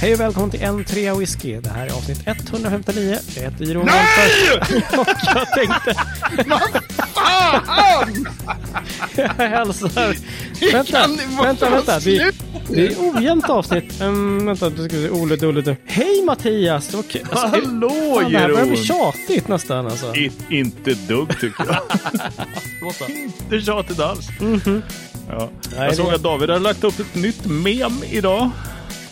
Hej och välkommen till en trea whisky. Det här är avsnitt 159. Jag heter Jiron Nej! Och jag tänkte... Fan! Jag hälsar... Vänta, vänta, vänta. Det, sluta? det är ojämnt avsnitt. Um, vänta, du ska se. Ole, Dulle, du. Hej Mattias! Det var kul. Alltså, Hallå fan, det här börjar bli Jeroen! tjatigt nästan alltså. I, inte dugg tycker jag. inte tjatigt alls. Ja. Nej, Jag såg det- att David har lagt upp ett nytt mem idag.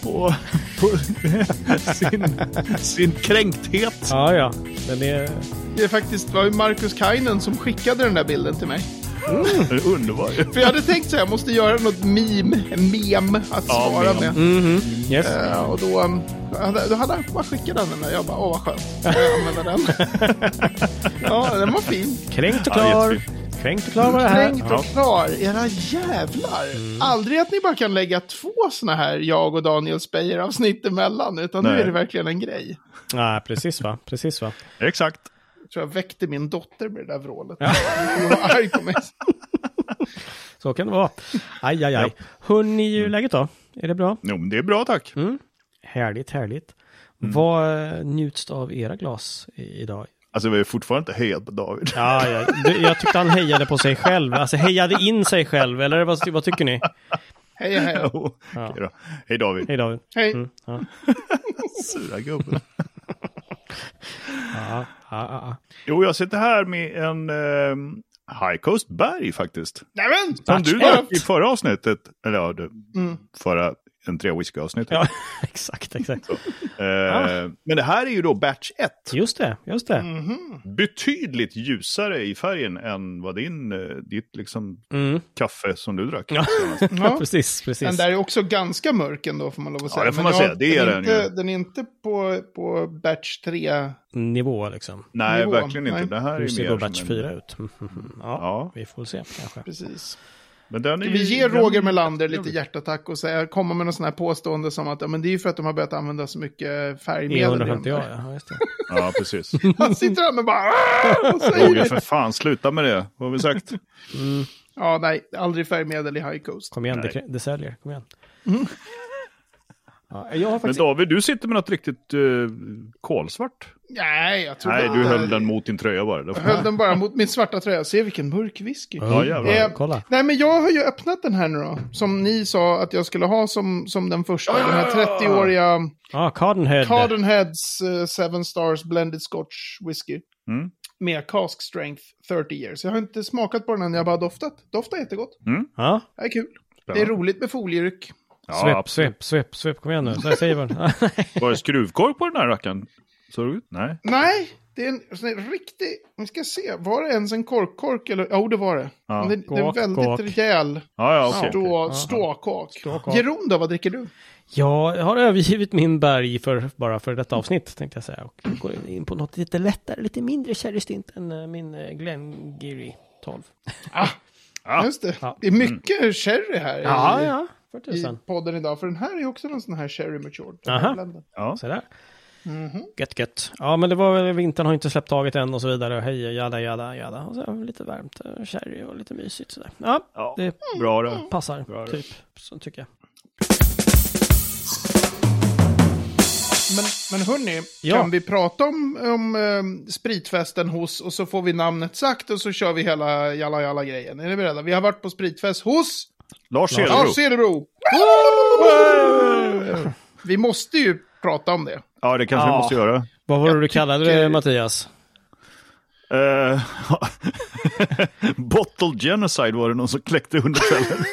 På, på sin, sin kränkthet. Ja, ja. Den är... Det är faktiskt var ju Marcus Kainen som skickade den där bilden till mig. Det är underbar. För jag hade tänkt så här, jag måste göra något meme, mem att Ja, svara mem. med. Mhm. Yes. Eh, och då, um, hade- då hade han bara skickat den och jag bara, åh vad skönt. Jag använder den. ja, den var fin. Kränkt och Ja, klar. jättefint. Kränkt och klar var det här. Kränkt och klar, era jävlar. Aldrig att ni bara kan lägga två såna här jag och Daniel Speyer avsnitt emellan, utan nu Nej. är det verkligen en grej. Nej, precis va. Precis va. Exakt. Jag tror jag väckte min dotter med det där vrålet. Hon var arg på mig. Så kan det vara. Aj, aj, aj. Hörni, hur är läget då? Är det bra? Jo, men det är bra tack. Härligt, härligt. Vad eh, njuts av era glas idag? Alltså vi är fortfarande inte hejat på David. Ja, ja. Du, jag tyckte han hejade på sig själv. Alltså hejade in sig själv, eller vad, vad tycker ni? Hej, hej. Jo, okej då. Hej David. Hej David. Hej. Mm, ja. Sura gubben. Ja, ja, ja. Jo, jag sitter här med en eh, High Coast Berg faktiskt. Nämen! Som du drack i förra avsnittet. Eller ja, det, Mm. förra en tre whisky avsnittet. ja exakt, exakt. Eh, Men det här är ju då batch 1. Just det, just det. Betydligt ljusare i färgen än vad din, eh, ditt liksom Mm. kaffe som du drack. Ja. Ja. precis, precis. Den där är också ganska mörk ändå får man lov att säga. det får Men man jag- säga. Det är den. den Inte, ju. den är inte på, på batch 3. Nivå liksom. Nej, Nivå. verkligen inte. Nej. Det här är Hur ser mer då batch som 4 en... ut? ja, Ja. vi får se kanske. Precis. Men den är Vi ju- ger den- Roger Melander lite hjärtattack och säga, komma med någon sån här påstående som att ja, men det är ju för att de har börjat använda så mycket färgmedel. i den E150 där. ja, just det. Ja, precis. Han sitter där med bara och säger Roger, det. för fan, sluta med det. Vad har vi sagt? Ja, nej, aldrig färgmedel i High Coast. Kom igen, det, det säljer. Kom igen. Ja, jag har Men faktiskt... David, du sitter med något riktigt uh, kolsvart. Nej, jag tror Nej, du höll den mot din tröja bara. Jag höll den bara mot min svarta tröja. Se vilken mörk whisky. Ja, jävlar. Eh, Kolla. Nej, men jag har ju öppnat den här nu då. Som ni sa att jag skulle ha som, som den första. Den här 30-åriga Ja, Cardenhead. Cardenheads uh, Seven Stars Blended Scotch Whisky. Mm. Med cask strength 30 years. Jag har inte smakat på den än, jag har bara doftat. Doftar jättegott. Ja, Det är kul. Det är Spännande. roligt med folieryck. Ja, svep, absolut. svep, svep, svep. Kom igen nu. Så säger vad. Var det skruvkork på den här rackaren? Såg det ut? Nej. Nej, det är en sån här riktig... Vi ska se, var det ens en korkkork eller? Jo, det var det. Ja. Men det, det är en väldigt rejäl Ja, ja, okej. stå, ståkork. Ståkork. Jeroen då, vad dricker du? Jag har övergivit min berg för, bara för detta avsnitt tänkte jag säga. Och går in på något lite lättare, lite mindre sherrystint än eh, min eh, Glengarry 12. Ja. Just det. Ja. Det är mycket sherry här Ja, i, ja. För i podden idag. För den här är ju också en sån här sherry matured. Aha. Ja. Så där. Mhm. Gött, gött. Ja, men det var väl, vintern har inte släppt taget än och så vidare. Hej, jada, jada, jada. Och så lite varmt, eh, sherry och lite mysigt sådär. Ja, Ja. det Bra det. passar, Bra det. typ. Så tycker jag. Men, men hörni, Ja. kan vi prata om, om eh, spritfesten hos och så får vi namnet sagt och så kör vi hela jalla jalla grejen. Är ni beredda? Vi har varit på spritfest hos Lars Lars Cederbro. Cederbro. Vi måste ju prata om det. Ja, det kanske Ja. vi måste göra. Vad var det du kallade det, Mattias? Eh, Bottle Genocide var det någon som kläckte under kvällen.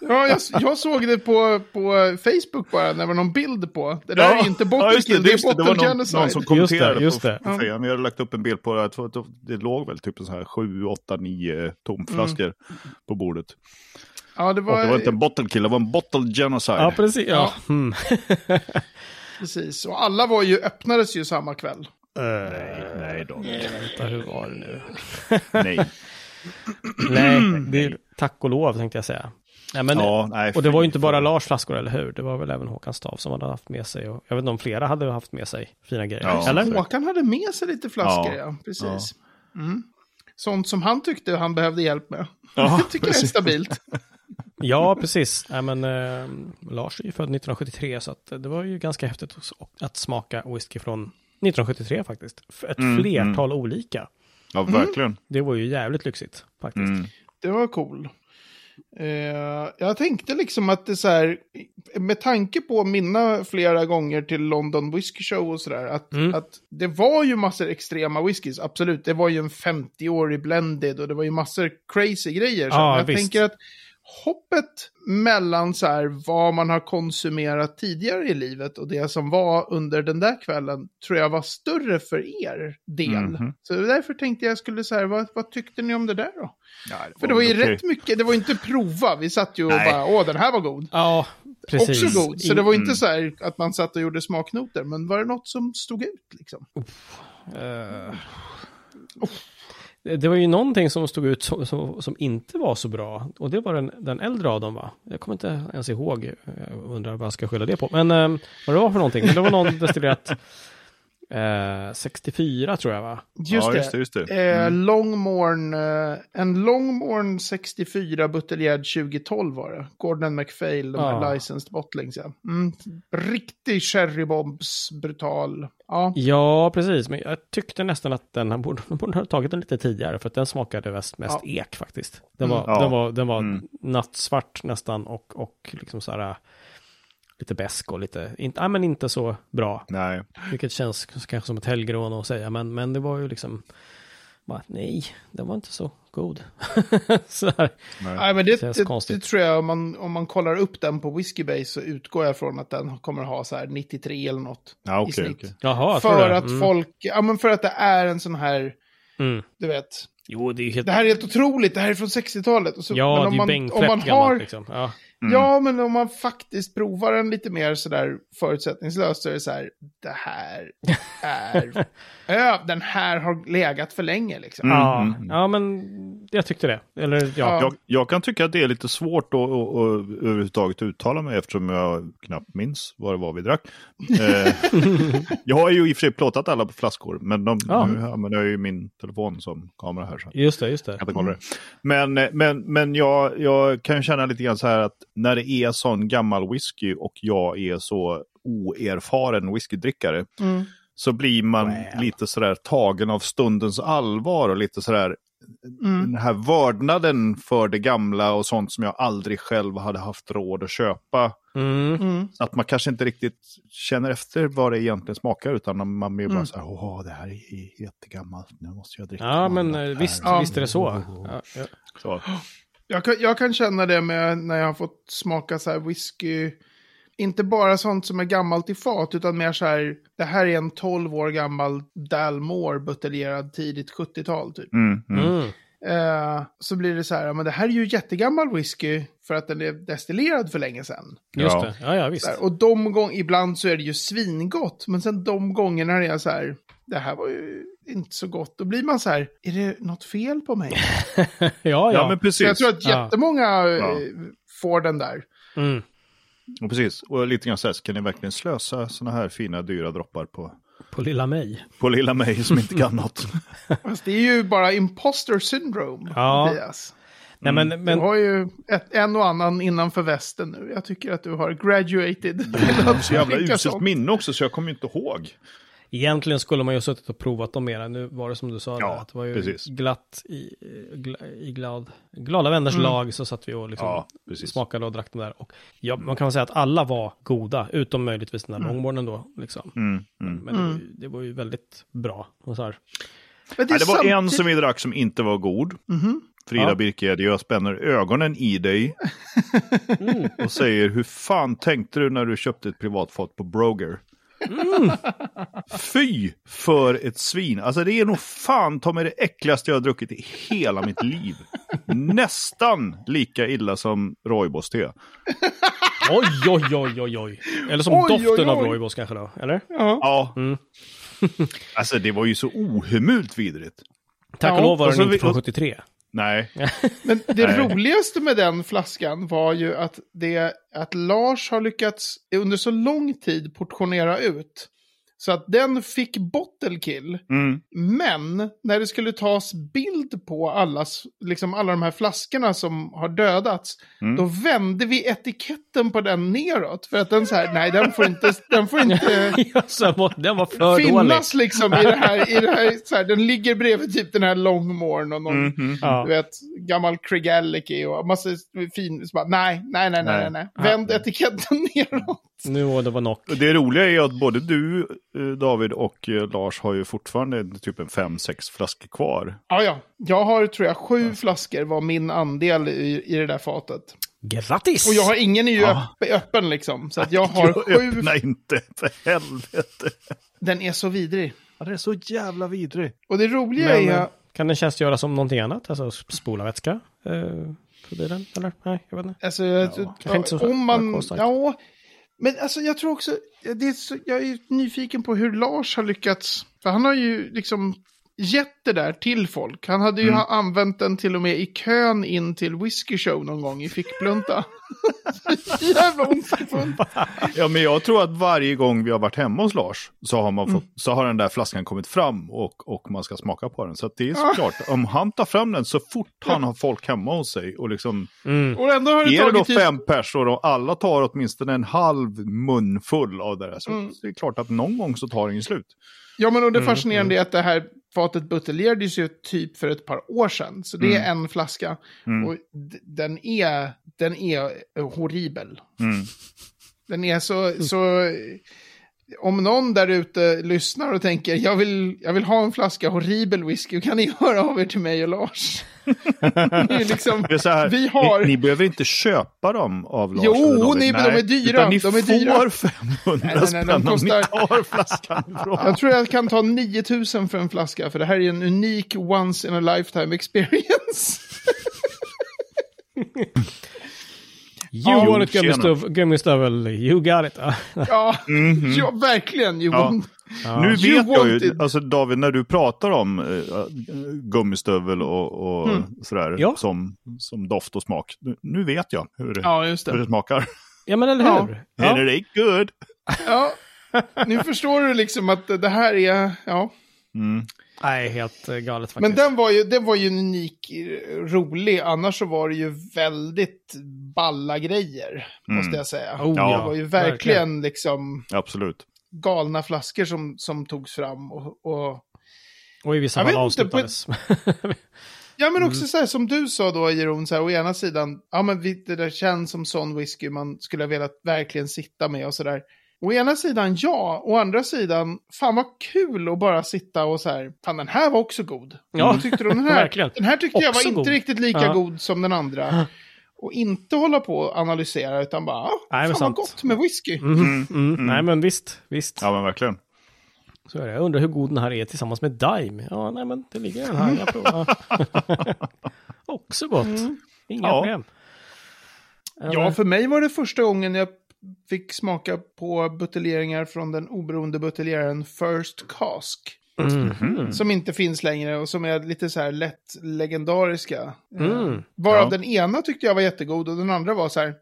Ja, jag, jag såg det på, på Facebook bara, när det var någon bild på. Det där är ju inte ja, bottle just kill, det, just är Det bottle var någon, genocide. någon som kommenterade Just det, just på, det. på Facebook. Vi hade lagt upp en bild på det. Jag det låg väl typ en sån här 7, 8, 9 tomflaskor på bordet. Ja, det Och var, det var inte en bottle kill, det var en bottle genocide. Ja, precis. Ja. Mm. precis. Och alla var ju, öppnades ju samma kväll. Nej, nej då. Vänta, hur var det nu? Nej. Nej, det är, tack och lov tänkte jag säga. Nej, men, Ja, nej, och det var ju inte bara. Lars flaskor, eller hur? Det var väl även Håkan Stav som hade haft med sig. Och jag vet inte om flera hade haft med sig fina grejer. Ja, eller? Håkan hade med sig lite flaskor, ja. Ja. Precis. Mm. Sånt som han tyckte han behövde hjälp med. Ja, det tycker jag är precis. stabilt. Ja, precis. Ja, men, eh, Lars är ju född 1973, så att det var ju ganska häftigt att- smaka whisky från 1973 faktiskt. För Ett Mm, flertal olika. Ja, verkligen. Det var ju jävligt lyxigt faktiskt. Mm. Det var cool. Eh, jag tänkte liksom att det så här, med tanke på mina flera gånger till London Whisky Show och sådär, att, Mm. att det var ju massor extrema whiskys, absolut. Det var ju en 50-årig blended och det var ju massor crazy grejer. Så Ja, jag visst. tänker att hoppet mellan så här vad man har konsumerat tidigare i livet och det som var under den där kvällen tror jag var större för er del. Mhm. Så därför tänkte jag skulle säga, vad, vad tyckte ni om det där då? Ja, För det var ju okej. rätt mycket, det var inte prova, vi satt ju och Nej. bara, åh den här var god. Ja, precis. Också god, så det var inte Mm. så här att man satt och gjorde smaknoter, men var det något som stod ut liksom? Eh, det- det var ju någonting som stod ut som, som, som inte var så bra. Och det var den, den äldre av dem va? Jag kommer inte ens ihåg. Jag undrar vad jag ska skylla det på. Men eh, vad det var för någonting. Men det var någon destillerat eh, 64 tror jag va? Just ja, det. just det. Just det. Eh, Mm. Longmorn, eh, en Longmorn 64 buteljerad 2012 var det. Gordon McPhail, de här Ja. licensed bottlings ja. Mm, riktig cherrybombs, brutal. Ja, Ja, precis. Men jag tyckte nästan att den här borde, borde ha tagit den lite tidigare. För att den smakade mest, mest Ja. ek faktiskt. Den Mm. var, Ja. den var, den var Mm. nattsvart nästan och, och liksom så här lite besk och lite, inte, ja, men inte så bra. Nej. Vilket känns kanske som ett helgrån att säga, men, men det var ju liksom, bara, nej, den var inte så god. så här. nej. Nej, men det, Känns det, konstigt. det tror jag, om man, om man kollar upp den på Whiskybase så utgår jag från att den kommer ha så här 93 eller något Ja, i okej. snitt. okej. Jaha, För det. att Mm. folk, ja men för att det är en sån här, Mm. du vet, Jo, det är helt... det här är helt otroligt, det här är från 60-talet. Och så, ja, men det om är ju man, om man har, liksom. Ja. Mm. Ja, men om man faktiskt provar den lite mer sådär förutsättningslöst så är det så här, det här är, ja, den här har legat för länge liksom. Mm, Ja, mm, mm. ja, men jag tyckte det. Eller ja. Ja. Jag, jag kan tycka att det är lite svårt att, att, att överhuvudtaget uttala mig eftersom jag knappt minns vad det var vi drack. Eh, jag har ju i och för sig plåtat alla flaskor, men de, Ja. nu använder jag ju min telefon som kamera här. Så jag Just det, just det. kolla det. Men, eh, men, men jag, jag kan känna lite grann så här att när det är sån gammal whisky och jag är så oerfaren whiskydrickare Mm. så blir man Well. lite sådär tagen av stundens allvar och lite sådär Mm. den här vördnaden för det gamla och sånt som jag aldrig själv hade haft råd att köpa. Mm. Mm. Att man kanske inte riktigt känner efter vad det egentligen smakar utan man blir bara Mm. så här, åh det här är jättegammalt, nu måste jag dricka. Ja, men eh, här." visst, visst är det så. Ja, ja. Så. Jag, kan, jag kan känna det med när jag har fått smaka så här whisky, inte bara sånt som är gammalt i fat, utan mer så här, det här är en 12 år gammal Dalmore buteljerad tidigt 70-tal typ. Mm, mm. Mm. Eh, så blir det så här, men det här är ju jättegammal whisky för att den är destillerad för länge sedan. Just Ja. det, ja, ja Så visst. här, och de gång, ibland så är det ju svingott, men sen de gångerna är så här, det här var ju inte så gott, då blir man så här, är det något fel på mig? ja, ja. Ja, men Så precis. jag tror att jättemånga eh, Ja. får den där. Mm. Och precis. Och lite grann så här, kan ni verkligen slösa sådana här fina dyra droppar på, På lilla mig. på lilla mig som inte kan något? Fast det är ju bara imposter syndrome, Ja. Mattias. Nej, men, Du men har ju ett, en och annan innanför västen nu. Jag tycker att du har graduated. Jag har så jävla uselt minne också så jag kommer ju inte ihåg. Egentligen skulle man ju ha suttit och provat dem mera. Nu var det som du sa, Ja, där, att det var ju precis. glatt i, i glad, glada vänners Mm. lag så satt vi och liksom Ja, smakade och drack dem där. Och ja, man kan väl säga att alla var goda, utom möjligtvis den här långbornen då. Liksom. Mm, mm. Men det var, ju, det var ju väldigt bra. Och så här. Men Ja, det var en samtidigt- som vi drack som inte var god. Mhm. Frida Ja. Birked, jag spänner ögonen i dig Mm. och säger hur fan tänkte du när du köpte ett privatfat på Broger? Mm. Fy för ett svin. Alltså det är nog fan ta mig det äckligaste jag har druckit i hela mitt liv. Nästan lika illa som rooibos-te. Oj, oj, oj, oj, oj. Eller som Oj, doften oj, av oj. rooibos kanske då, eller? Ja. Ja, Mm. alltså det var ju så ohemult vidrigt. Tack och Ja, lov var den inte från och- 73. Nej, Men det Nej. roligaste med den flaskan var ju att, det, att Lars har lyckats under så lång tid portionera ut Så att den fick bottle kill. Mm. Men när det skulle tas bild på allas, liksom alla de här flaskorna som har dödats, Mm. då vände vi etiketten på den neråt. För att den så här, nej den får inte, den får inte den var för dålig. finnas liksom i det här, i det här, så här, den ligger bredvid typ den här Longmorn och någon, Mhm. Ja. du vet, gammal Craigalliki och massa fin, så bara, nej, nej, nej, nej, nej, Nej. nej. vänd etiketten neråt. Nu var det var. Och Det roliga är att både du, eh, David och eh, Lars har ju fortfarande typ en fem, sex flaskor kvar. Ja, ja, jag har tror jag sju flaskor var min andel i, i det där fatet. Grattis! Och jag har ingen är ju Ja. öpp, öppen liksom. Så att jag har sju. Öppna inte, för helvete. Den är så vidrig. Ja, det är så jävla vidrig. Och det roliga Men, är... eh, kan den tjänstgöra som någonting annat? Alltså spola vätska? Eh, bilen? Eller? Nej, jag vet inte. Alltså, jag, kanske inte så om man... Ja, men alltså jag tror också... Det är så, jag är nyfiken på hur Lars har lyckats. För han har ju liksom gett det där till folk. Han hade ju Mm. ha använt den till och med i kön in till Whiskey Show någon gång i fickplunta. Jävla ondskefullt. Ja, men jag tror att varje gång vi har varit hemma hos Lars så har, man fått, så har den där flaskan kommit fram och, och man ska smaka på den. Så att det är såklart, om han tar fram den så fort han har folk hemma hos sig och liksom Mm. Och ändå har det Är det då fem personer och alla tar åtminstone en halv mun full av det där så Mm. det är klart att någon gång så tar den ju slut. Ja, men och det Mm, fascinerande är att det här fatet buteljerades ju typ för ett par år sedan. Så det är en flaska. Mm. Och den är, den är horribel. Mm. Den är så, så... Om någon där ute lyssnar och tänker jag vill, jag vill ha en flaska horribel whisky, kan ni höra av er till mig och Lars? liksom, vi har... ni, ni behöver inte köpa dem av Lars Jo, ni- men de är dyra. Utan ni De är får dyra. 500 Nej, nej, nej, spänn de om kostar- ni tar flaskan ifrån. Jag tror jag kan ta 9000 för en flaska, för det här är en unik once in a lifetime experience. You Ja, want it gummistövel, gummistövel, you got it. Ja. ja, ja, verkligen. You Ja. want... Nu You vet jag ju, alltså David, när du pratar om äh, gummistövel och, och Mm. sådär Ja. som, som doft och smak. Nu, nu vet jag hur det, Ja, just hur det det. smakar. ja, men eller Ja. hur? Ja. And it ain't good. Ja. Nu förstår du liksom att det här är... Ja. Mm. Nej, helt eh, galet faktiskt. Men den var ju, den var ju unik, eh, rolig. Annars så var det ju väldigt balla grejer, måste jag säga. Oh, Ja, det var ju verkligen, liksom Absolut. galna flaskor som, som togs fram. Och, och... Och i vissa Jag fall avslutades. Ja, men också så här som du sa då, Jeroen, så här, å ena sidan, ja men det där känns som sån whisky man skulle ha velat verkligen sitta med och sådär. Å ena sidan ja, å andra sidan, fan vad kul att bara sitta och så här, fan den här var också god. Ja, Vad tyckte du om den här? Den här tyckte jag var Också inte god. riktigt lika Ja. god som den andra. Och inte hålla på och analysera, utan bara, ah, Nej, fan vad sant. gott med whisky. Mm, mm, Nej, men visst, visst. Ja, men verkligen. Så är det. Jag undrar hur god den här är tillsammans med Dime. Ja, nej, men det ligger den här. Jag provar. Också gott. Inga Ja. problem. Ja, för mig var det första gången jag fick smaka på buteljeringar från den oberoende buteljeraren First Cask. Mhm. Som inte finns längre och som är lite så här lätt legendariska. Mm. Eh, Varav Ja. den ena tyckte jag var jättegod och den andra var så här... "Meh."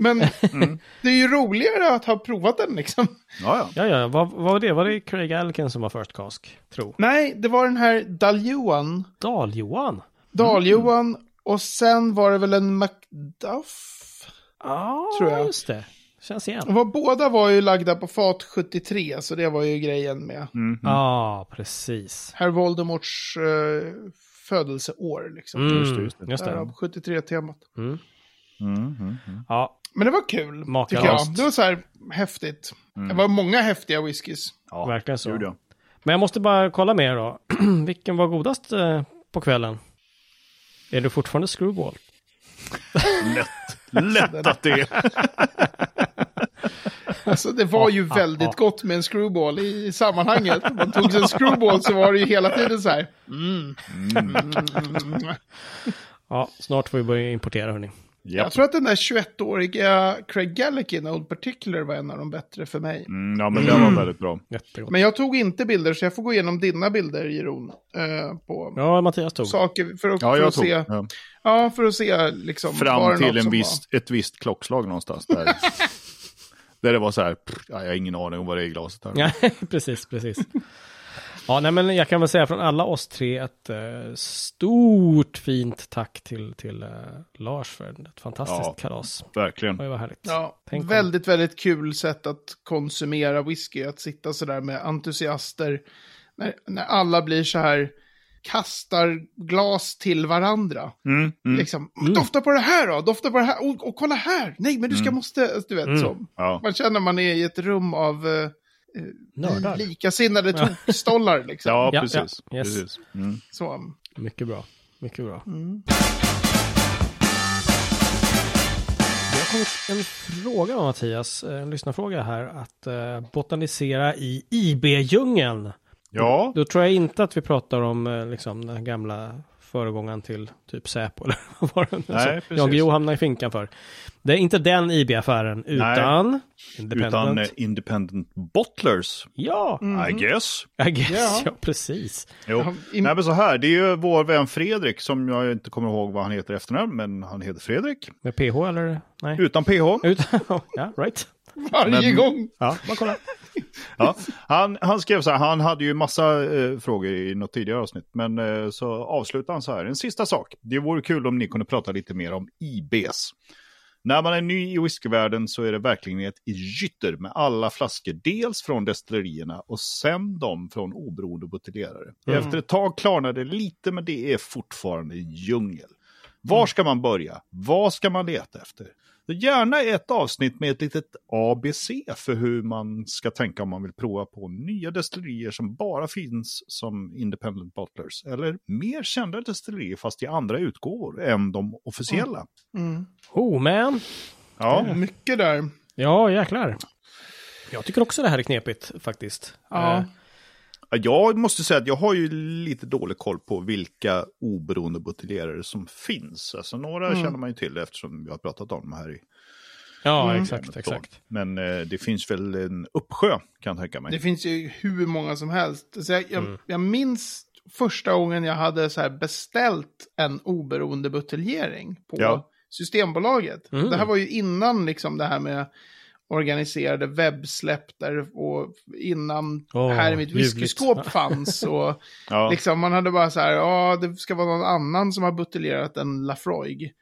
Men det är ju roligare att ha provat den liksom. Ja, ja. Ja, ja, vad, vad var det? Var det Craig Alkin som var först cask? Tro. Nej, det var den här Dal-Johan. Dal-Johan? Dal-Johan. Och sen var det väl en Macduff. Ja, Tror jag. just det. Känns igen. Och var, båda var ju lagda på fat 73, så det var ju grejen med Mhm. Ja, precis. herr Voldemorts eh, födelseår. Liksom. Mm, Just det, just det. Just det. Därav 73-temat. Mm. Mm, mm, mm. Ja, Men det var kul, Makalöst. tycker jag. Det var så här häftigt. Det var många häftiga whiskys. Ja, verkligen så. gud, ja. Men jag måste bara kolla med er då. Vilken var godast eh, på kvällen? Är det fortfarande Screwball? Lätt att det. Alltså det var ju väldigt gott med en screwball i, sammanhanget. Man tog sig en screwball så var det ju hela tiden så här. Mm. Mm. Ja, snart får vi börja importera hörni. Jag Japp. tror att den där 21-åriga Craig Gallikin, Old Particular, var en av de bättre för mig. Mm, ja, men det var väldigt bra. Jättegott. Men jag tog inte bilder, så jag får gå igenom dina bilder, Jeroen. Eh, på Ja, Mattias tog. saker för att, Ja, för jag att tog. se. Ja. Ja, för att se liksom. Fram till en som viss, ett visst klockslag någonstans där. Där det var så här, pff, ja, jag har ingen aning om vad det är i glaset här. Ja, precis, precis. Ja, nej, men jag kan väl säga från alla oss tre ett eh, stort fint tack till, till eh, Lars för ett fantastiskt Ja. kalas. Verkligen. Oj, vad härligt. Ja, Tänk om- väldigt, väldigt kul sätt att konsumera whisky. Att sitta sådär med entusiaster. När, när alla blir så här, kastar glas till varandra. Mm, mm, Liksom, dofta på det här då, dofta på det här, och, och kolla här, nej men du ska måste, du vet Mm. så. ja. Man känner man är i ett rum av eh, Nördar. likasinnade tokstollar liksom. ja, Ja, precis. ja, yes. precis. Mm. Så. Mycket bra. Mycket bra. Mm. Det har kommit en fråga Mattias, en lyssnarfråga här, att eh, botanisera i IB-djungeln. Ja, Då tror jag inte att vi pratar om eh, liksom, den gamla föregångaren till typ Säpo eller vad var det? Nej, Alltså, precis. Jan Guillou hamnade i finkan för. Det är inte den IB-affären, utan Independent. utan eh, independent bottlers, Ja, I guess. I guess. Ja. Ja, precis. Jo. Nej men så här, det är ju vår vän Fredrik som jag inte kommer ihåg vad han heter efternamn, men han heter Fredrik. Med PH eller? Nej. Utan PH. Utan, ja, right. Varje Men- gång. Ja, bara kolla. Ja, han, han skrev så här, han hade ju massa eh, frågor i något tidigare avsnitt, men eh, så avslutar han så här, en sista sak. Det vore kul om ni kunde prata lite mer om IBs. När man är ny i whiskyvärlden så är det verkligen ett gytter med alla flaskor, dels från destillerierna och sen de från oberoende buteljerare. Mm. Efter ett tag klarnar det lite, men det är fortfarande en djungel. Var ska man börja? Vad ska man leta efter? Så Gärna ett avsnitt med ett litet ABC för hur man ska tänka om man vill prova på nya destillerier som bara finns som independent bottlers. Eller mer kända destillerier fast i andra utgåvor än de officiella. Mm. Oh man. Ja, Mycket där. Ja, jäklar. Jag tycker också det här är knepigt faktiskt. Ja. Jag måste säga att jag har ju lite dålig koll på vilka oberoende buteljerare som finns. Alltså några Mm. känner man ju till eftersom vi har pratat om dem här i ja, Mm. exakt, exakt. Men eh, det finns väl en uppsjö kan jag tänka mig. Det finns ju hur många som helst. Så jag, jag, Mm. jag minns första gången jag hade så här beställt en oberoende buteljering på Ja. Systembolaget. Mm. Det här var ju innan liksom det här med organiserade webbsläpp där och innan Åh, här i mitt whiskyskåp fanns. Och Ja. liksom man hade bara så här, ja det ska vara någon annan som har buteljerat en Lafroig.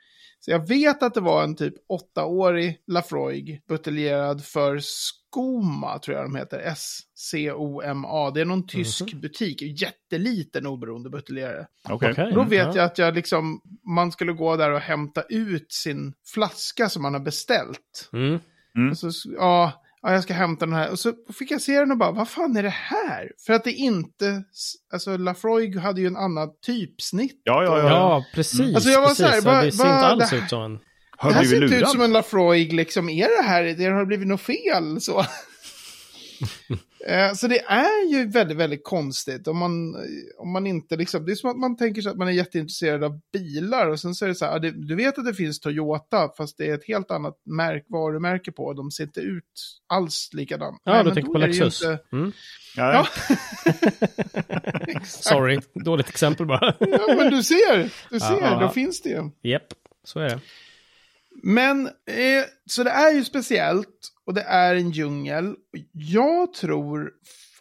Så jag vet att det var en typ åttaårig Lafroig buteljerad för Skoma, tror jag de heter. S-C-O-M-A. Det är någon tysk Mhm. butik, jätteliten oberoende buteljerare. Okej. Okej. Då vet Ja. jag att jag liksom, man skulle gå där och hämta ut sin flaska som man har beställt. Mm. Och så, ja, ja, jag ska hämta den här. Och så fick jag se den och bara, vad fan är det här? För att det inte, alltså Lafroig hade ju en annan typsnitt. Ja, ja, ja. Ja, precis. Alltså, jag var precis. så här, Ja, vad- det ser inte alls det- ut som en... Har det här ser inte ut som en Lafroig, liksom, är det här, det har blivit något fel så. Eh, Så det är ju väldigt, väldigt konstigt om man, om man inte liksom, det är som att man tänker sig att man är jätteintresserad av bilar och sen så är det så här, du vet att det finns Toyota fast det är ett helt annat märk, varumärke på och de ser inte ut alls likadant. Ja, Nej, du tänker på Lexus. inte- Mm. Ja, Ja. Sorry, dåligt exempel bara. Ja, men du ser, du ser, ja, då ja. finns det ju. Japp, så är det. Men, eh, så det är ju speciellt och det är en djungel. Jag tror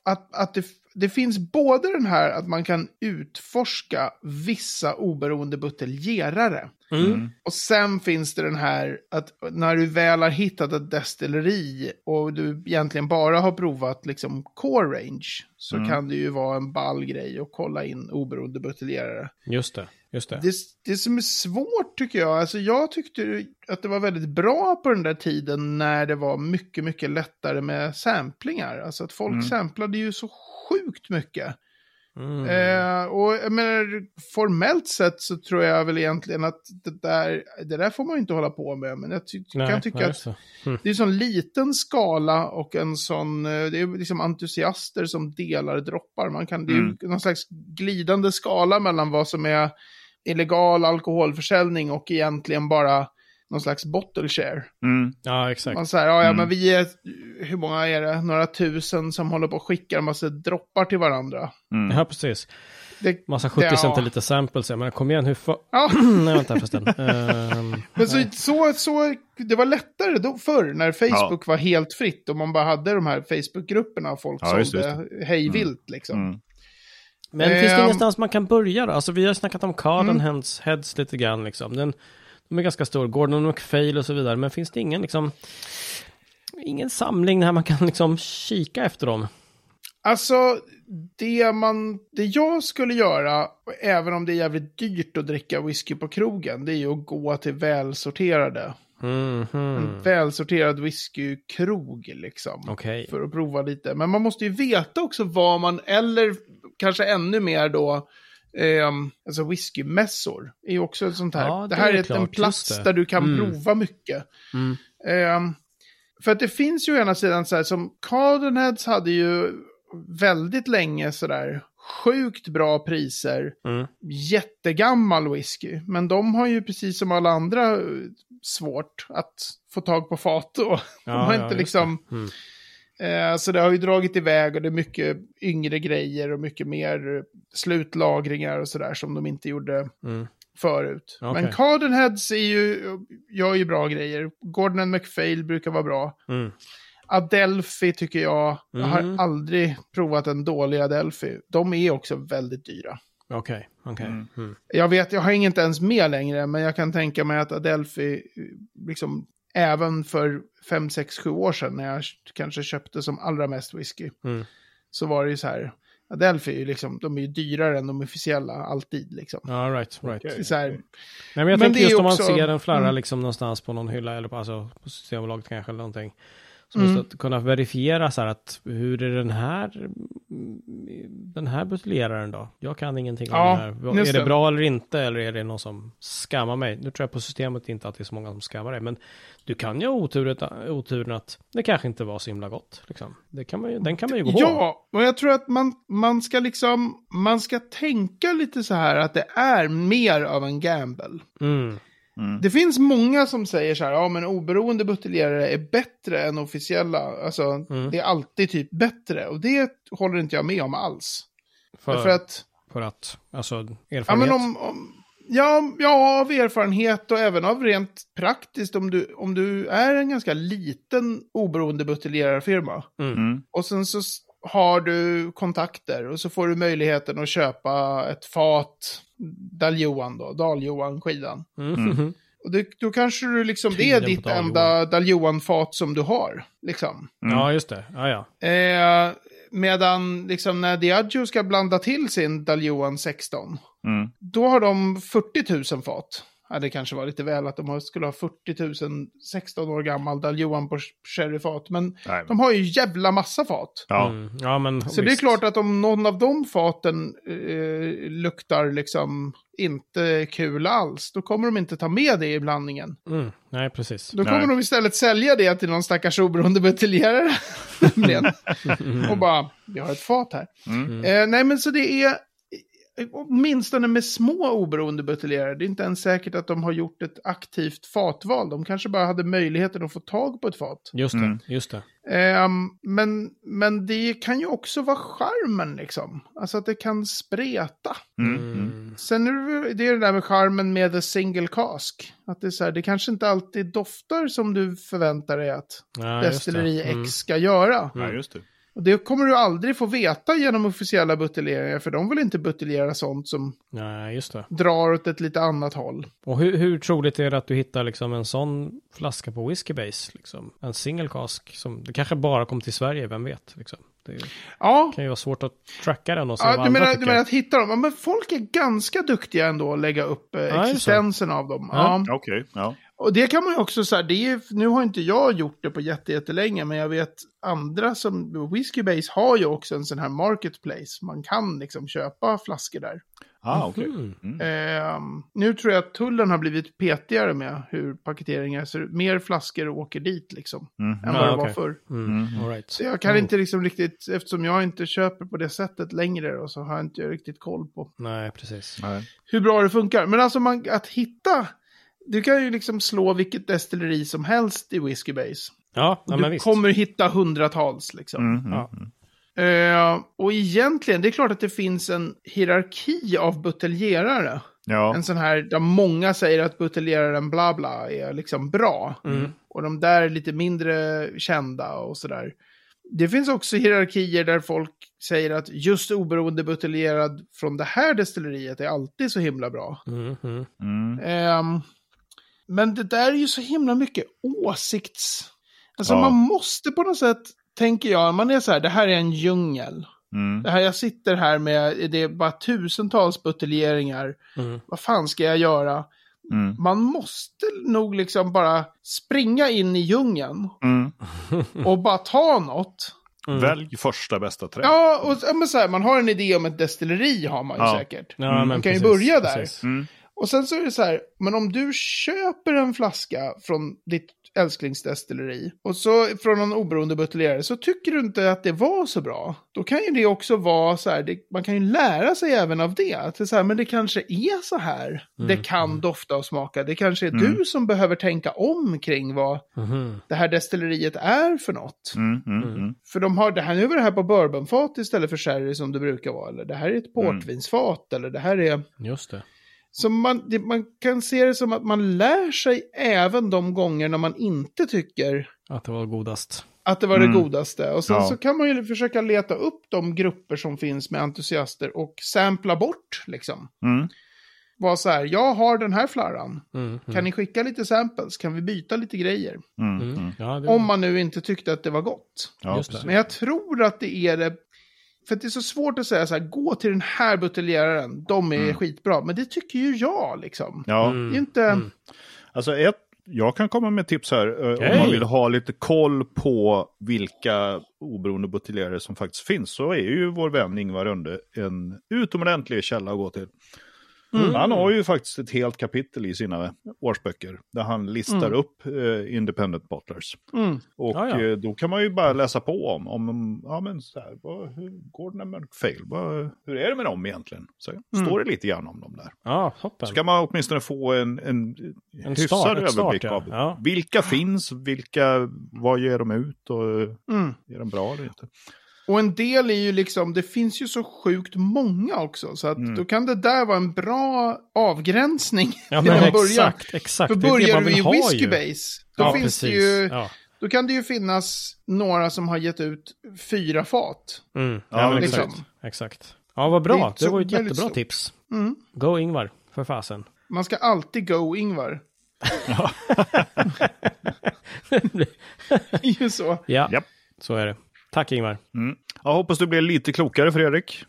att, att det, det finns både den här att man kan utforska vissa oberoende buteljerare. Mm. Och sen finns det den här att när du väl har hittat ett destilleri och du egentligen bara har provat liksom core range så Mm. kan det ju vara en ball grej att kolla in oberoende buteljerare. Just det, just det. Det, det som är svårt tycker jag, alltså jag tyckte att det var väldigt bra på den där tiden när det var mycket, mycket lättare med samplingar. Alltså att folk Mm. samplade ju så sjukt mycket. Mm. Eh, och jag menar, formellt sett så tror jag väl egentligen att det där, det där får man ju inte hålla på med. Men jag ty Nej, kan tycka nej, att just det. är en sån liten skala och en sån, eh, det är liksom entusiaster som delar droppar. Man kan, det är Mm. ju någon slags glidande skala mellan vad som är illegal alkoholförsäljning och egentligen bara någon slags bottle share. Mm. Ja, exakt. Man säger, ja, ja Mm. men vi är, hur många är det? Några tusen som håller på och skickar en massa droppar till varandra. Mm. Ja, precis. Det, Massa 70 ja. centiliter samples. Jag menar, kom igen, hur fa... Ja. Nej, vänta förresten. Ehm, Men så, så, så, det var lättare då förr när Facebook var helt fritt och man bara hade de här Facebook-grupperna folk Ja, det, sålde hej vilt liksom. Mm. Men finns det Ehm. ingenstans man kan börja då? Alltså vi har snackat om Carden Mm. heads, lite grann liksom. Den, de är ganska stor, Gordon McFail och så vidare. Men finns det ingen liksom, ingen samling där man kan liksom kika efter dem? Alltså, det, man, det jag skulle göra, även om det är jävligt dyrt att dricka whisky på krogen, det är ju att gå till välsorterade. Mhm. En välsorterad whiskykrog liksom. Okej. För att prova lite. Men man måste ju veta också vad man, eller kanske ännu mer då, ehm, alltså whiskymässor. är ju också ett sånt här. Ja, det, det här är är klart, en plats där du kan Mm. prova mycket. Mm. Ehm, för att det finns ju å ena sidan så här som Cardenheads hade ju väldigt länge sådär sjukt bra priser. Mm. Jättegammal whisky. Men de har ju precis som alla andra eh, svårt att få tag på fat då. De Ja, har ja, inte liksom... Mm. Eh, så det har ju dragit iväg och det är mycket yngre grejer och mycket mer slutlagringar och sådär som de inte gjorde Mm. förut. Okej. Men Cardenheads är ju, gör ju bra grejer. Gordon and MacPhail brukar vara bra. Mm. Adelphi tycker jag, jag Mm. har aldrig provat en dålig Adelphi. De är också väldigt dyra. Okej, okej. Mm. Mm. Jag vet, jag har inte ens med längre, men jag kan tänka mig att Adelphi, eh, liksom, även för 5, 6, 7 år sedan när jag kanske köpte som allra mest whisky, Mm. så var det ju så här, Adelphi är ju liksom, de är ju dyrare än de officiella, alltid liksom. Ja, right, right. Är så här, Nej, men jag Men tänker just om man också- ser en flarra mm. liksom någonstans på någon hylla eller på, alltså, på Systembolaget kanske eller någonting. Så Mm. att kunna verifiera så här att hur är den här den här buteljeraren då? Jag kan ingenting om Ja, det här. Är det det. bra eller inte? Eller är det någon som skammar mig? Nu tror jag på systemet inte att det är så många som skammar dig. Men du kan ju ha oturen, oturen att det kanske inte var så himla gott. Liksom. Det kan man ju, den kan man ju gå på. Ja, och jag tror att man, man ska liksom, man ska tänka lite så här att det är mer av en gamble. Mm. Mm. Det finns många som säger så här, ja men oberoende buteljerare är bättre än officiella. Alltså, Mm. det är alltid typ bättre. Och det håller inte jag med om alls. För, För att, för att, alltså erfarenhet. ja men om, om ja, ja, av erfarenhet och även av rent praktiskt, om du, om du är en ganska liten oberoende buteljerarfirma. Mm. Mm. Och sen så har du kontakter och så får du möjligheten att köpa ett fat Dal-Johan då, Dal-Johan-skidan. Mm. Mm. Och det, då kanske du liksom, det är ditt enda Dal-Johan-fat som du har. Liksom. Mm. Ja, just det. Ja, ja. Eh, medan liksom när Diageo ska blanda till sin Dal-Johan 16, Mm. då har de 40 000 fat. Ja, det kanske var lite väl att de skulle ha 40 000 16 år gammal Dal-Johan på sherryfat. Men Nej. de har ju jävla massa fat. Ja. Mm. ja men Så det är visst. klart att om någon av de faten eh, luktar liksom inte kul alls, då kommer de inte ta med det i blandningen. Mm. Nej, precis. Då kommer Nej. de istället sälja det till någon stackars oberoende buteljerare. Och bara, vi har ett fat här. Mm. Eh, nej, men så det är, åtminstone med små oberoende buteljerare, det är inte ens säkert att de har gjort ett aktivt fatval. De kanske bara hade möjligheten att få tag på ett fat. Just det, Mm. just det. Ehm, men, men det kan ju också vara charmen liksom. Alltså att det kan spreta. Mm. Mm. Sen är det, det är det där med charmen med the single cask. Att det är så här, det kanske inte alltid doftar som du förväntar dig att Ja, destilleri X Mm. ska göra. Ja, just det. Och det kommer du aldrig få veta genom officiella buteljeringar, för de vill inte buteljera sånt som Nej, just det. drar åt ett lite annat håll. Och hur, hur troligt är det att du hittar liksom en sån flaska på Whiskey Base? Liksom? En single cask som, det kanske bara kom till Sverige, vem vet? Liksom. Det Ja, kan ju vara svårt att tracka den och se Ja, vad du, menar, du menar att hitta dem? Ja, men folk är ganska duktiga ändå att lägga upp eh, Ja, existensen av dem. Ja. Ja. Okej, ja. Och det kan man ju också säga, det är, nu har inte jag gjort det på jätte- jättelänge, men jag vet andra som, Whiskey Base har ju också en sån här marketplace. Man kan liksom köpa flaskor där. Ah, okej. Mm. Mm. Ehm, nu tror jag att tullen har blivit petigare med hur paketeringar ser ut. Mer flaskor åker dit liksom, Mm. än vad det var okej. förr. Mm. Mm. All right. Så jag kan Mm. inte liksom riktigt, eftersom jag inte köper på det sättet längre, och så har jag inte riktigt koll på Nej, precis. Nej. hur bra det funkar. Men alltså man, att hitta, du kan ju liksom slå vilket destilleri som helst i Whiskey Base. Ja, ja du men visst. kommer hitta hundratals liksom. Mm. Mm. Ja. Mm. Eh, och egentligen, det är klart att det finns en hierarki av buteljerare. Ja. En sån här där många säger att buteljeraren bla bla är liksom bra. Mm. Och de där är lite mindre kända och sådär. Det finns också hierarkier där folk säger att just oberoende buteljerad från det här destilleriet är alltid så himla bra. Mm, mm. Mm. Men det där är ju så himla mycket åsikts... Alltså Ja. man måste på något sätt, tänker jag, man är så här, det här är en djungel. Mm. Det här jag sitter här med, det är bara tusentals buteljeringar. Mm. Vad fan ska jag göra? Mm. Man måste nog liksom bara springa in i djungeln Mm. och bara ta något. Mm. Välj första bästa träd. Ja, och men så här, man har en idé om ett destilleri har man ju Ja. säkert. Ja, Mm. Man kan ju precis, börja där. Mm. Och sen så är det så här, men om du köper en flaska från ditt älsklingsdestilleri och så från någon oberoende buteljerare så tycker du inte att det var så bra. Då kan ju det också vara så här, det, man kan ju lära sig även av det. Att det så här, men det kanske är så här det kan dofta och smaka. Det kanske är Mm. du som behöver tänka om kring vad Mhm. det här destilleriet är för något. Mm. Mm. Mm. För de har det här, nu är det här på bourbonfat istället för sherry som det brukar vara. Eller det här är ett Mm. portvinsfat. Eller det här är... Just det. Så man, det, man kan se det som att man lär sig även de gånger när man inte tycker Att det var godast. att det var Mm. det godaste. Och sen Ja. så kan man ju försöka leta upp de grupper som finns med entusiaster och sampla bort liksom. Mm. Var så här, jag har den här flarran. Mm. Mm. Kan ni skicka lite samples? Kan vi byta lite grejer? Mm. Mm. Mm. Ja. Om man nu inte tyckte att det var gott. Ja, Just det. precis. Men jag tror att det är det. För det är så svårt att säga så här, gå till den här buteljeraren, de är Mm. skitbra. Men det tycker ju jag liksom. Ja, Mm. Inte... Mm. alltså ett, jag kan komma med tips här. eh, Om man vill ha lite koll på vilka oberoende buteljerare som faktiskt finns så är ju vår vän Ingvar Rönde en utomordentlig källa att gå till. Mm. Han har ju faktiskt ett helt kapitel i sina årsböcker där han listar Mm. upp eh, independent bottlers. Mm. Och Ja, ja. eh, då kan man ju bara läsa på om, om ja men så här, vad, hur går det med fail? Vad, hur är det med dem egentligen? Så Mm. står det lite grann om dem där. Ja, toppen. Så kan man åtminstone få en, en, En hyfsad start- överblick start, ja. av vilka finns, vilka, vad ger de ut och Mm. är de bra eller inte? Och en del är ju liksom, det finns ju så sjukt många också. Så att Mm. då kan det där vara en bra avgränsning. Ja, men en början. exakt, exakt. För Det det börjar man du i ju. base, då Ja, finns precis. det ju, Ja. då kan det ju finnas några som har gett ut fyra fat. Mm. Ja, Ja, men liksom. exakt. exakt. Ja, vad Det bra. Det så var ju ett jättebra så. tips. Mm. Go Ingvar, för fasen. Man ska alltid go Ingvar. det är ju så. Ja, Japp. så är det. Tack Ingvar. Mm. Jag hoppas du blir lite klokare Fredrik.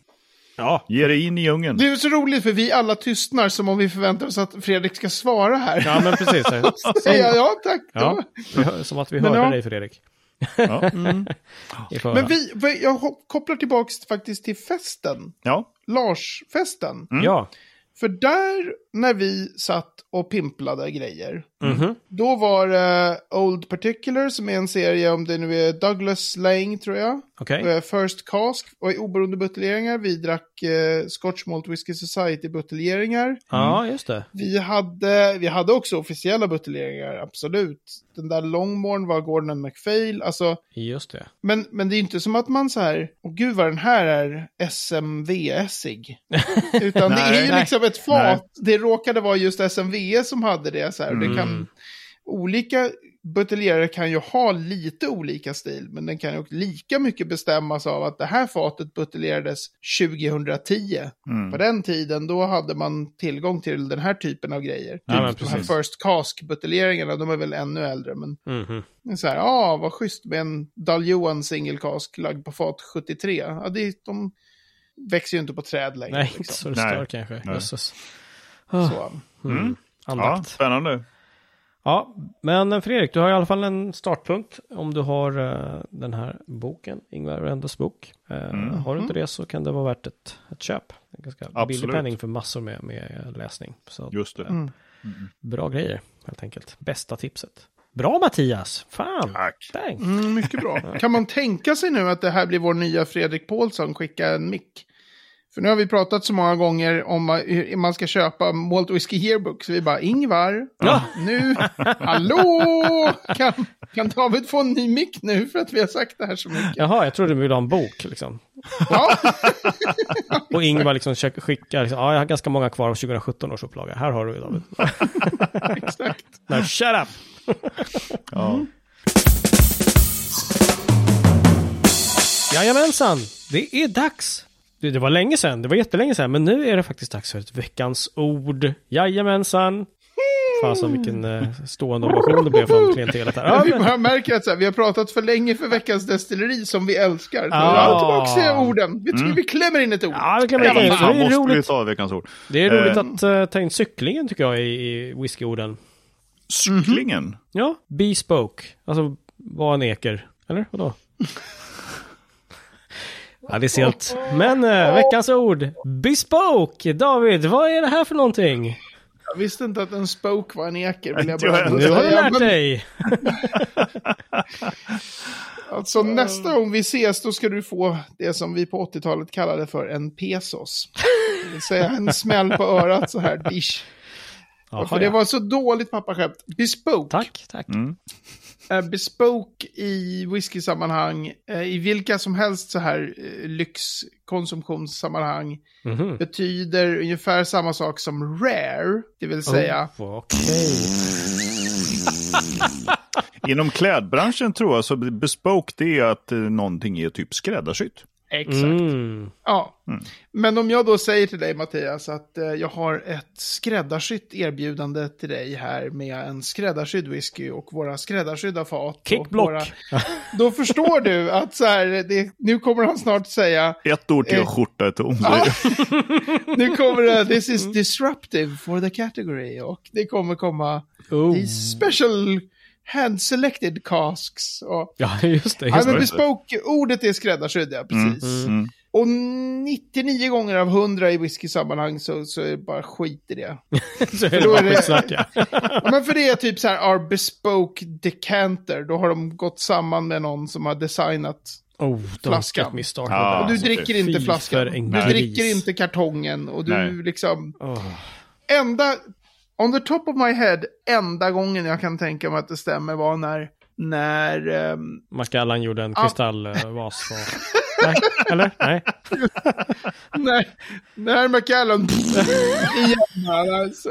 Ja. Ge dig in i djungeln. Det är så roligt för vi alla tystnar som om vi förväntar oss att Fredrik ska svara här. Ja, men precis. Säger jag, ja tack. Ja, som att vi Men hörde ja. dig Fredrik. Ja. Mm. Men vi, jag kopplar tillbaks faktiskt till festen. ja. Lars-festen. Mm. Ja. För där, när vi satt och pimplade grejer, Mhm. då var det Old Particular som är en serie om det nu är Douglas Lang tror jag. Okej. Eh, First Cask och i oberoende buteljeringar. Vi drack eh, Scotch Malt Whisky Society buteljeringar. Ja, just det. Vi hade, vi hade också officiella buteljeringar, absolut. Den där Longmorn var Gordon and MacPhail. Alltså, Just det. men, men det är inte som att man så här, åh gud vad den här är SMVS-ig. Utan det är ju Nej. liksom ett fat. Det råkade vara just SMVS som hade det. Så här. Det kan, Mm. olika buteljerare kan ju ha lite olika stil, men den kan ju lika mycket bestämmas av att det här fatet buteljerades 2010. Mm. På den tiden, då hade man tillgång till den här typen av grejer. Ja, typ de här. First Cask-buteljeringarna, de är väl ännu äldre, men är så här, ja, ah, vad schysst med en Dal-Johan single cask lagd på fat 73. Ja, det, de växer ju inte på träd längre. Nej, inte liksom. så det stör kanske. Nej. Jösses. Ah, Så. Mm. Mm. Ja, Andakt. spännande. Ja, men Fredrik, du har i alla fall en startpunkt om du har eh, den här boken, Ingvar Rendes bok. Eh, Mm. Har du inte det så kan det vara värt ett, ett köp. En ganska billig Absolut. penning för massor med, med läsning. Så Just det. Mm. bra grejer, helt enkelt. Bästa tipset. Bra Mattias! Fan! Tack. Mm, mycket bra. Kan man tänka sig nu att det här blir vår nya Fredrik Paulsson, skicka en mick? För nu har vi pratat så många gånger om hur man ska köpa Malt Whiskey Yearbook. Så vi bara, Ingvar, Ja. nu, hallå! Kan, kan David få en ny mick nu för att vi har sagt det här så mycket? Jaha, jag trodde du ville ha en bok liksom. Ja, Och Ingvar liksom skickar, liksom, ja jag har ganska många kvar av 2017 års upplaga. Här har du David. exakt. Nej, shut up! Ja. Jajamensan, det är dags. Det, det var länge sedan, det var jättelänge sedan, men nu är det faktiskt dags för ett veckans ord. Jajamensan. Fasen vilken eh, stående ovation det blev från klientelet här. Ja, vi men, bara märker att så här, vi har pratat för länge för veckans destilleri som vi älskar. Ah. ja, tillbaka till orden. Vi, vi klämmer in ett ord. ja, det kan man Ja, inte. men Det är vi roligt, ta veckans ord. det är roligt Eh. att uh, ta in cyklingen tycker jag i, i whiskyorden. Cyklingen. Ja, bespoke. Alltså, var en eker. Eller vadå? Ja, det är sent. Men eh, veckans ord. Bespoke. David, vad är det här för någonting? Jag visste inte att en spoke var en eker. Vill jag bara Nu har du lärt Men, dig. Alltså nästa gång vi ses då ska du få det som vi på 80-talet kallade för en pesos. Det vill säga en smäll på örat så här, dish. Jaha, för det ja. var så dåligt pappaskämt. Bespoke. Tack, tack. Mm. Är bespoke i whisky-sammanhang, eh, i vilka som helst så här eh, lyxkonsumtionssammanhang, Mhm. betyder ungefär samma sak som rare, det vill säga Oh, Okej. Inom klädbranschen tror jag så bespoke det är att eh, någonting är typ skräddarsytt. Exakt. Mm. Ja. Men om jag då säger till dig Mattias att eh, jag har ett skräddarsytt erbjudande till dig här med en skräddarsydd whisky och våra skräddarsydda fat. och Kickblock. Våra, då förstår du att så här, det, nu kommer han snart säga Ett ord till Eh. att skjorta ett tom. Ja. Nu kommer det, this is disruptive for the category. Och det kommer komma Oh. special hand selected casks. Och, Ja, just det. ja, Just men det. bespoke, ordet är skräddarsydd, ja, precis. Mm. Och 99 gånger av 100 i whisky-sammanhang så, så är det bara skit i det. Så är det då bara är det- skitsnack, ja. Ja, men för det är typ så här, our bespoke decanter. Då har de gått samman med någon som har designat. Oh, Flaskan. Ja, och du dricker inte flaskan. Du dricker inte kartongen. Och du Nej. liksom... Oh. enda, on the top of my head, enda gången jag kan tänka mig att det stämmer var när, när, ehm, Macallan gjorde en Ja. kristallvas. Och... Nej, eller? Nej. när, när McAllen igen, alltså.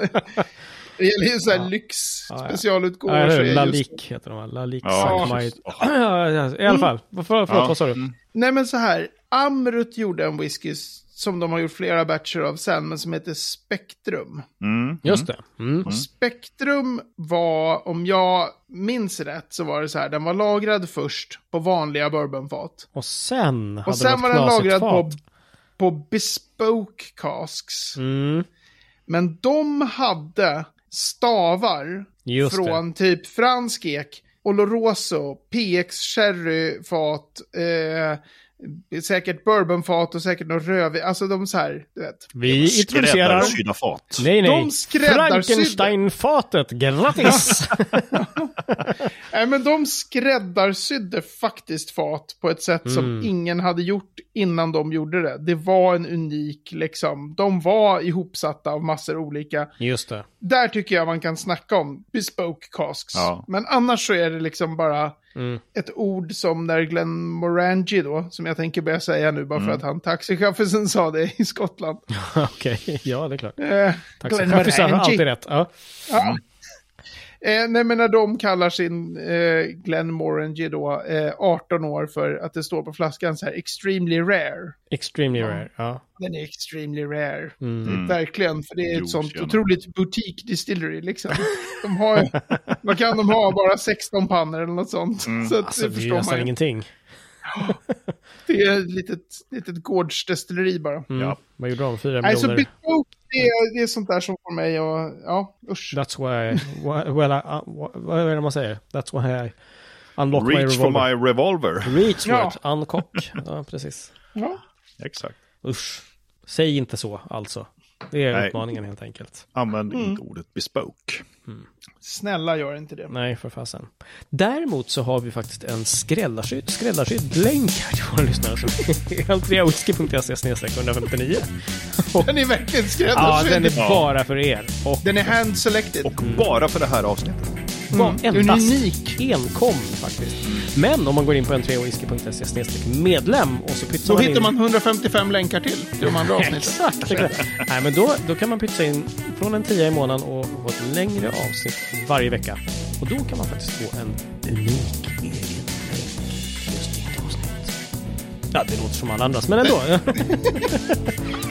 Det gäller ju så här lyx Ja, ja. specialutgåvor. Ja, så eller är hur? La just- Lick heter de va? La Lick Ja. Ja, ja, I alla fall. För, förlåt, Ja. vad sa du? Mm. Nej men så här, Amrut gjorde en whisky som de har gjort flera batcher av sen, men som heter Spektrum. Mm. Just det. Mm. Spektrum var, om jag minns rätt, så var det så här, den var lagrad först på vanliga bourbonfat. Och sen hade Och sen var den lagrad på, på bespoke casks. Mm. Men de hade stavar Just från typ fransk ek, Oloroso, PX sherryfat, eh, säkert bourbonfat och säkert något rödvin. Alltså de så här, du vet. Vi introducerar... Skräddarsydda fat. Nej, nej. Frankenstein-fatet. Grattis! Nej, men de skräddarsydde faktiskt fat på ett sätt som Mm. ingen hade gjort innan de gjorde det. Det var en unik, liksom, de var ihopsatta av massor olika. Just det. Där tycker jag man kan snacka om bespoke casks. Ja. Men annars så är det liksom bara Mm. ett ord som när Glenn Morangi då, som jag tänker börja säga nu bara Mm. för att han taxichauffören sa det i Skottland. Okej, ja det är klart. Eh, Taxichaufförer har alltid rätt. Ja. Ja. Eh, nej, men när de kallar sin eh, Glenn Morangi då, eh, 18 år för att det står på flaskan så här, extremely rare. Extremely Ja. rare. Ja. Den är extremely rare. Mm. Det är verkligen, för det är Jo, ett sånt tjena. otroligt boutique distillery liksom. De har, vad kan de ha, bara 16 pannor eller något sånt. Mm. Så att, Alltså, det det är ju förstår nästan man ju. ingenting. Det är ett litet, litet gårdsdestilleri bara. Mm. Ja. Vad gjorde de? Fyra miljoner? Det är, det är sånt där som får mig att, ja, usch. That's why, well, I, uh, vad är det man säger? That's why I unlock my Reach for revolver. my revolver. Reach for Ja. it, uncock. Ja, precis. Ja. Exakt. Usch. Säg inte så, alltså. Det är Nej. utmaningen helt enkelt. Använd Mm. inte ordet bespoke. Snälla gör inte det. Nej, för fasen. Däremot så har vi faktiskt en skräddarsydd, skräddarsydd länk här till våra lyssnare som är altreawhisky.se snedstreck 159. Den är verkligen Ja, skräddarsydd. den är Ja. bara för er. Och Den är hand selected. Och bara för det här avsnittet. Mm, den är endast unik. enkom faktiskt. Men om man går in på entreawhisky.se medlem och så pytsar Då man hittar in... man 155 länkar till, till de andra avsnitten. Exakt. Nej, men då, då kan man pytsa in från en tia i månaden och få ett längre avsnitt varje vecka. Och då kan man faktiskt få en unik Ja, det låter som alla andras, men ändå.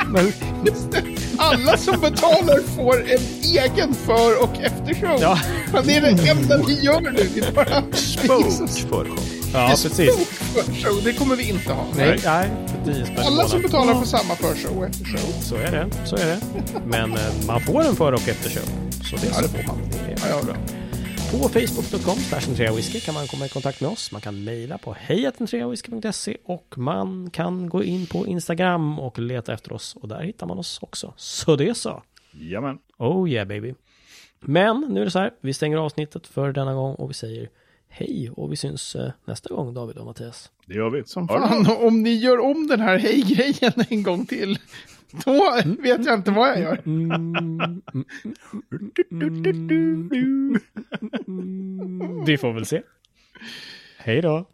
men, det. Alla som betalar får en egen för och eftershow. ja, Men det är det enda vi gör nu. Vi bara Spoke förshow. ja, precis. Förshow, det kommer vi inte ha. Nej, nej, för 10 spänn i Alla som betalar för samma förshow och eftershow. Så är det, så är det. Men eh, man får en före och efterköp. Så det, Ja, det får man. Det är Ja, ja. bra. På facebook.com whisky kan man komma i kontakt med oss. Man kan mejla på hejatentreawhisky.se och man kan gå in på Instagram och leta efter oss och där hittar man oss också. Så det så. Jajamän. Oh yeah baby. Men nu är det så här, vi stänger avsnittet för denna gång och vi säger hej och vi syns eh, nästa gång David och Mattias. Det gör vi. Som fan, om ni gör om den här hej-grejen en gång till, då vet jag inte vad jag gör. Vi får väl se. Hej då.